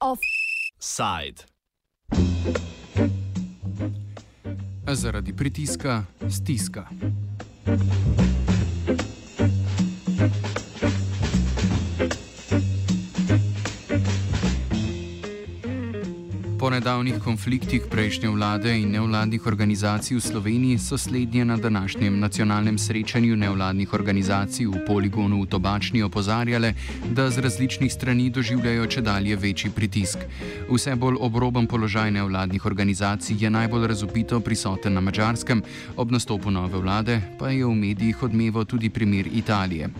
Offside. Zaradi pritiska stiska. Po nedavnih konfliktih prejšnje vlade in nevladnih organizacij v Sloveniji so slednje na današnjem nacionalnem srečanju nevladnih organizacij v poligonu v Tobačni opozarjale, da z različnih strani doživljajo če dalje večji pritisk. Vse bolj obroben položaj nevladnih organizacij je najbolj razupito prisoten na Mačarskem, ob nastopu nove vlade pa je v medijih odmeval tudi primer Italije.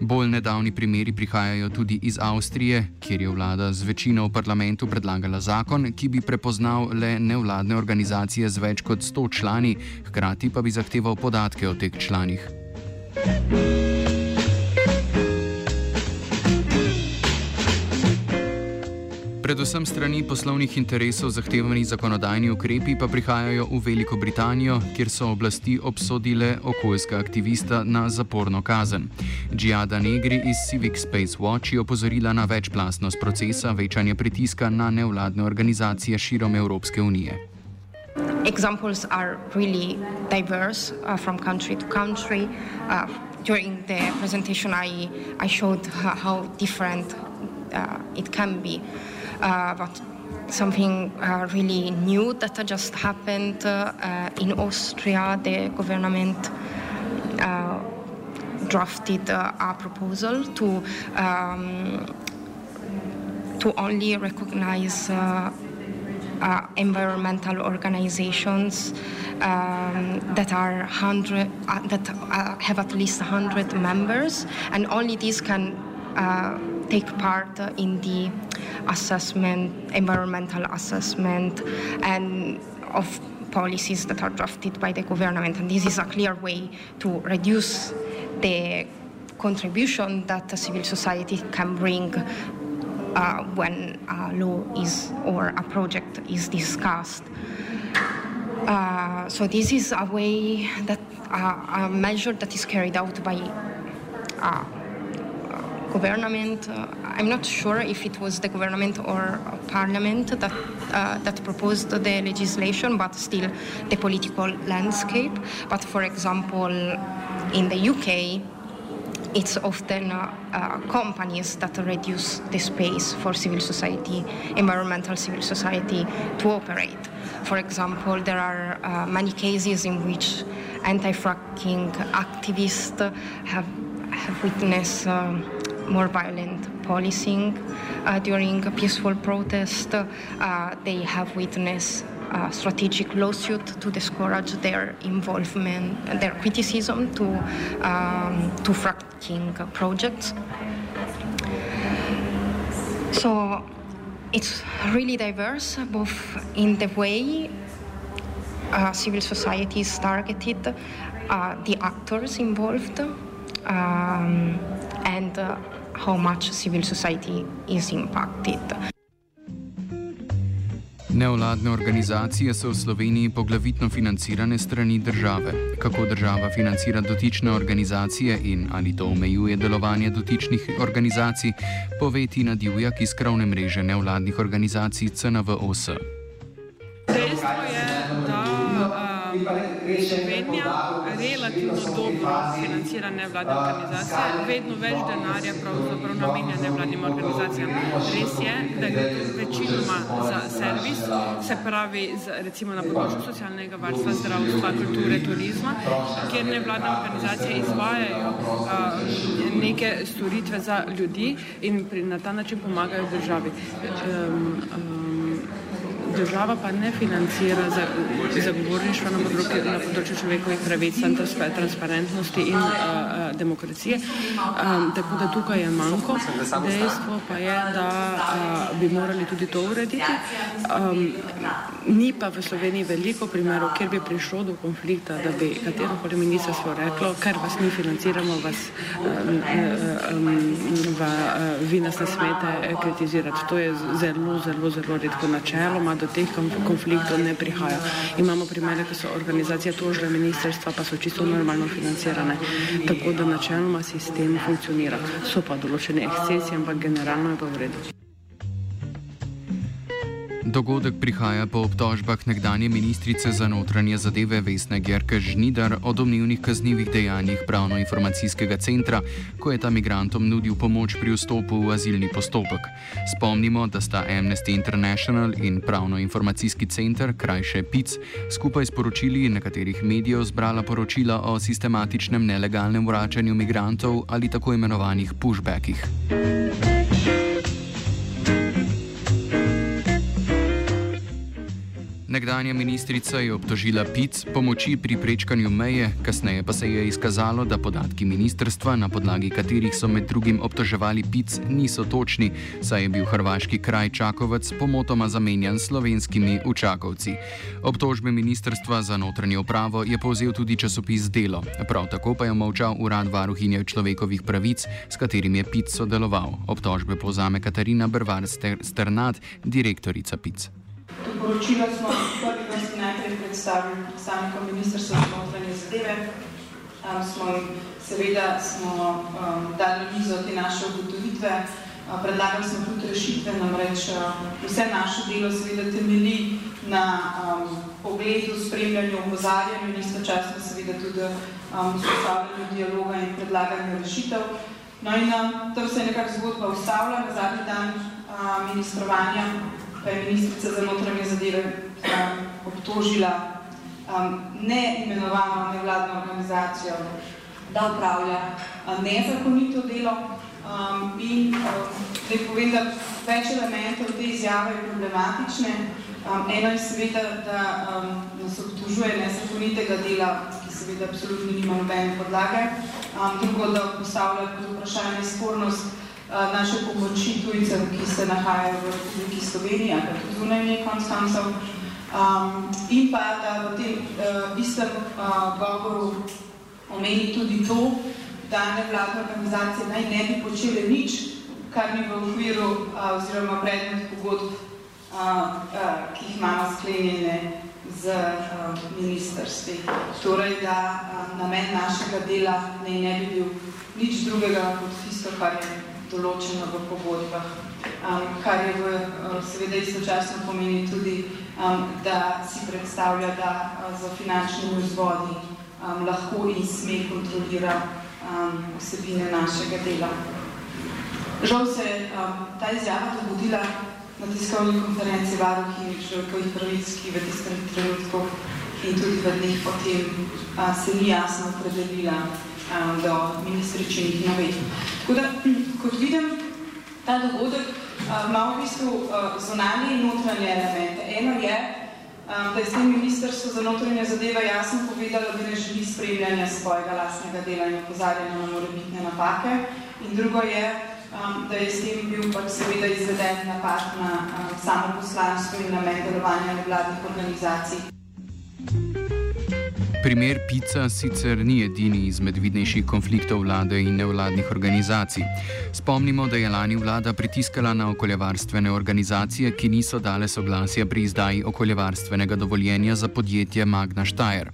Bolj nedavni primeri prihajajo tudi iz Avstrije, kjer je vlada z večino v parlamentu predlagala zakon, ki bi prepoznal le nevladne organizacije z več kot 100 člani, hkrati pa bi zahteval podatke o teh članih. Predvsem strani poslovnih interesov zahtevani zakonodajni ukrepi pa prihajajo v Veliko Britanijo, kjer so oblasti obsodile okoljska aktivista na zaporno kazen. Giada Negri iz Civic Space Watch je opozorila na večplastnost procesa večanja pritiska na nevladne organizacije širom Evropske unije. Examples are really diverse uh, from country to country. Uh, during the presentation, I, I showed how, how different uh, it can be. uh, about something uh, really new that just happened uh, in Austria. The government uh, drafted uh, a proposal to um, to only recognize. Uh, environmental organizations um, that are hundred that have at least hundred members, and only these can take part in the assessment, environmental assessment, and of policies that are drafted by the government. And this is a clear way to reduce the contribution that civil society can bring uh, when a law is or a project is discussed. Uh, so this is a way that uh, a measure that is carried out by uh, government. Uh, I'm not sure if it was the government or parliament that uh, that proposed the legislation, but still the political landscape. But for example, in the UK, it's often uh, uh, companies that reduce the space for civil society, environmental civil society, to operate. For example, there are uh, many cases in which anti-fracking activists have, have witnessed um, more violent policing uh, during a peaceful protest. Uh, they have witnessed a strategic lawsuit to discourage their involvement, their criticism to, um, to fracking projects. So it's really diverse, both in the way uh, civil society is targeted, uh, the actors involved, um, and uh, how much civil society is impacted. Nevladne organizacije so v Sloveniji poglavitno financirane strani države. Kako država financira dotične organizacije in ali to omejuje delovanje dotičnih organizacij, pove Tina Divjak iz krovne mreže nevladnih organizacij CNVOS. Dejstvo je, Slovenija relativno dobro financira nevladne organizacije, vedno več denarja pravzaprav namenja nevladnim organizacijam. Res je, da gre večinoma za servis, se pravi z, recimo na področju socialnega varstva, zdravstva, kulture, turizma, kjer nevladne organizacije izvajajo uh, neke storitve za ljudi in pri, na ta način pomagajo državi. Um, um, država pa ne financira zagovorništva na, na področju človekovih pravic, transparentnosti in uh, demokracije. Um, tako da tukaj je manjko. Dejstvo pa je, da uh, bi morali tudi to urediti. Um, ni pa v Sloveniji veliko primerov, kjer bi prišlo do konflikta, da bi katero koli ministrstvo reklo, ker vas mi financiramo, vas, um, um, va, vi nas ne smete kritizirati. To je zelo, zelo, zelo redko načeloma. do teh konfliktov ne prihaja. Imamo primere, ko so organizacije tožile ministrstva, pa so čisto normalno financirane. Tako da načeloma sistem funkcionira. So pa določene ekscesije, ampak generalno je pa v redu. Dogodek prihaja po obtožbah nekdanje ministrice za notranje zadeve Vesne Gerke Žnidar o domnevnih kaznjivih dejanjih pravno-informacijskega centra, ko je ta migrantom nudil pomoč pri vstopu v azilni postopek. Spomnimo, da sta Amnesty International in pravno-informacijski center, krajše PIC, skupaj s poročili nekaterih medijev zbrala poročila o sistematičnem nelegalnem vračanju migrantov ali tako imenovanih pushbackih. Nekdanja ministrica je obtožila PIC pomoči pri prečkanju meje, kasneje pa se je izkazalo, da podatki ministrstva, na podlagi katerih so med drugim obtoževali PIC, niso točni, saj je bil hrvaški kraj Čakovec pomotoma zamenjan slovenskimi učakovci. Obtožbe ministrstva za notranje upravo je povzel tudi časopis Delo, prav tako pa je molčal urad varuhinje človekovih pravic, s katerim je PIC sodeloval. Obtožbe povzame Katarina Brvar Sternat, direktorica PIC. To poročilo smo predstavili predstavnikom Ministrstva za notranje zadeve. Um, smo seveda smo um, dali mizo te naše ugotovitve, uh, predlagali smo tudi rešitve, namreč uh, vse naše delo seveda temeli na um, pogledu, spremljanju, opozarjanju in istočasno seveda tudi um, vzpostavljanju dialoga in predlaganju rešitev. No in um, to se je nekako zgodba ustavila na zadnji dan uh, ministrovanja pa je ministrica za notranje zadeve um, obtožila um, neimenovano nevladno organizacijo, da upravlja um, nezakonito delo um, in um, da povem, da več elementov te izjave je problematične. Um, eno je seveda, da um, nas obtožuje nezakonitega dela, ki seveda absolutno nima nobene podlage. Um, drugo, da postavlja pod vprašanje spornost naše pomoči tujcem, ki se nahajajo v Republiki Sloveniji, ali pa tudi zunanje konc koncev. Um, in pa, da v tem uh, istem uh, govoru omeni tudi to, da nevladne organizacije naj ne bi počele nič, kar ni v okviru uh, oziroma predmet pogodb, uh, uh, ki jih imamo sklenjene z uh, ministrstvi. Torej, da uh, namen našega dela ne, ne bi bil nič drugega kot tisto, kar je določeno v pogodbah, um, kar je v, uh, seveda istočasno pomeni tudi, um, da si predstavlja, da uh, za finančnimi vzvodi um, lahko in sme kontrolira um, vsebine našega dela. Žal se je um, ta izjava dogodila na tiskovni konferenci varuhi človekovih pravic, ki v tistem trenutku in tudi v dneh potem uh, se ni jasno opredelila um, do ministričenih navedb. Tako da kot vidim, ta dogodek uh, ima v bistvu uh, zunanje in notranje elemente. Eno je, um, da je s tem ministrstvo za notranje zadeve jasno povedalo, da ne želi spremljanja svojega lastnega dela in opozarjanja na morebitne napake. In drugo je, um, da je s tem bil pač seveda izveden napad na um, samo poslanstvo in namen delovanja nevladnih organizacij. Primer Pica sicer ni edini izmed vidnejših konfliktov vlade in nevladnih organizacij. Spomnimo, da je lani vlada pritiskala na okoljevarstvene organizacije, ki niso dale soglasja pri izdaji okoljevarstvenega dovoljenja za podjetje Magna Štajer.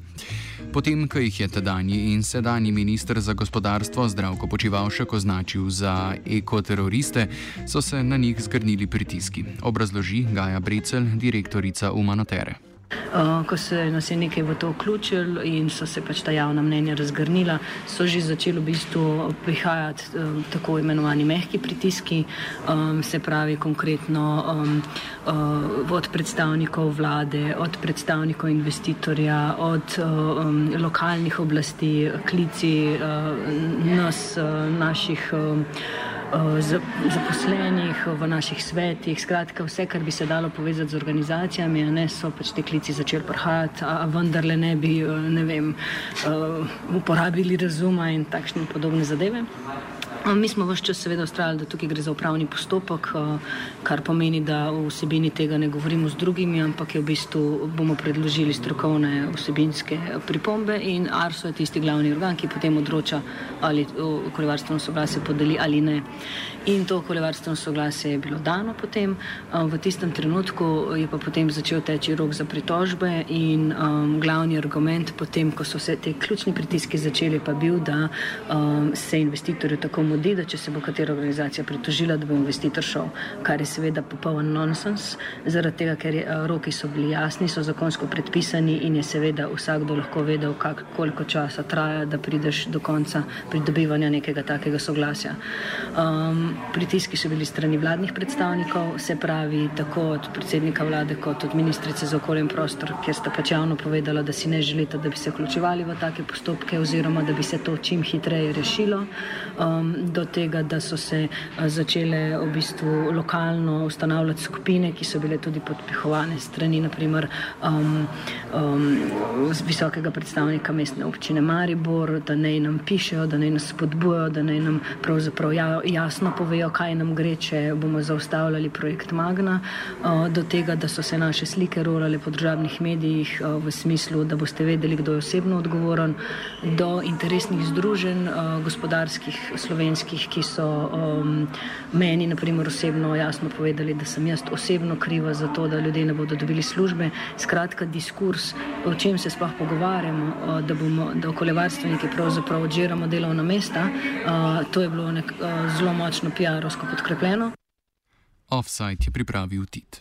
Potem, ko jih je tedajni in sedajni ministr za gospodarstvo zdravko počivalšek označil za ekoteroriste, so se na njih zgrnili pritiski, obrazloži Gaja Brecel, direktorica Umanotere. Uh, ko se nas je nekaj v to vključil in so se pač ta javna mnenja razgrnila, so že začeli v bistvu prihajati um, tako imenovani mehki pritiski, um, se pravi konkretno um, uh, od predstavnikov vlade, od predstavnikov investitorja, od um, lokalnih oblasti, klici uh, nas, uh, naših. Um, zaposlenih v naših svetih, skratka vse, kar bi se dalo povezati z organizacijami, ne so pač te klici začeli prihajati, a vendarle ne bi, eh, ne vem, eh, uporabili razuma in takšne podobne zadeve. Mi smo vse čas seveda ustrajali, da tukaj gre za upravni postopek, kar pomeni, da v vsebini tega ne govorimo z drugimi, ampak je v bistvu bomo predložili strokovne vsebinske pripombe in ARSO je tisti glavni organ, ki potem odloča, ali okoljevarstveno soglasje podeli ali ne. In to okoljevarstveno soglasje je bilo dano potem, v tistem trenutku je pa potem začel teči rok za pritožbe in um, glavni argument potem, ko so vse te ključni pritiski začeli, pa bil, da um, se investitorju tako mudi, da če se bo katera organizacija pritožila, da bo investitor šel, kar je seveda popoln nonsens, zaradi tega, ker je, uh, roki so bili jasni, so zakonsko predpisani in je seveda vsakdo lahko vedel, kak, koliko časa traja, da prideš do konca pridobivanja nekega takega soglasja. Um, pritiski so bili strani vladnih predstavnikov, se pravi tako od predsednika vlade kot od ministrice za okolje in prostor, kjer sta pač javno povedala, da si ne želite, da bi se vključevali v take postopke oziroma da bi se to čim hitreje rešilo. Um, do tega, da so se uh, začele v bistvu lokalno ustanavljati skupine, ki so bile tudi podpihovane strani naprimer um, um, visokega predstavnika mestne občine Maribor, da naj nam pišejo, da naj nas spodbujajo, da naj nam pravzaprav ja, jasno povejo, kaj nam gre, če bomo zaustavljali projekt Magna, uh, do tega, da so se naše slike rolale po državnih medijih uh, v smislu, da boste vedeli, kdo je osebno odgovoren, do interesnih združenj uh, gospodarskih slovenskih, ki so um, meni, naprimer, osebno jasno povedali, da sem jaz osebno kriva za to, da ljudje ne bodo dobili službe. Skratka, diskurs, o čem se sploh pogovarjamo, da bomo, da okoljevarstveniki pravzaprav odžiramo delovna mesta, to je bilo nek, zelo močno PR-ovsko podkrepljeno. Offside je pripravil Tit.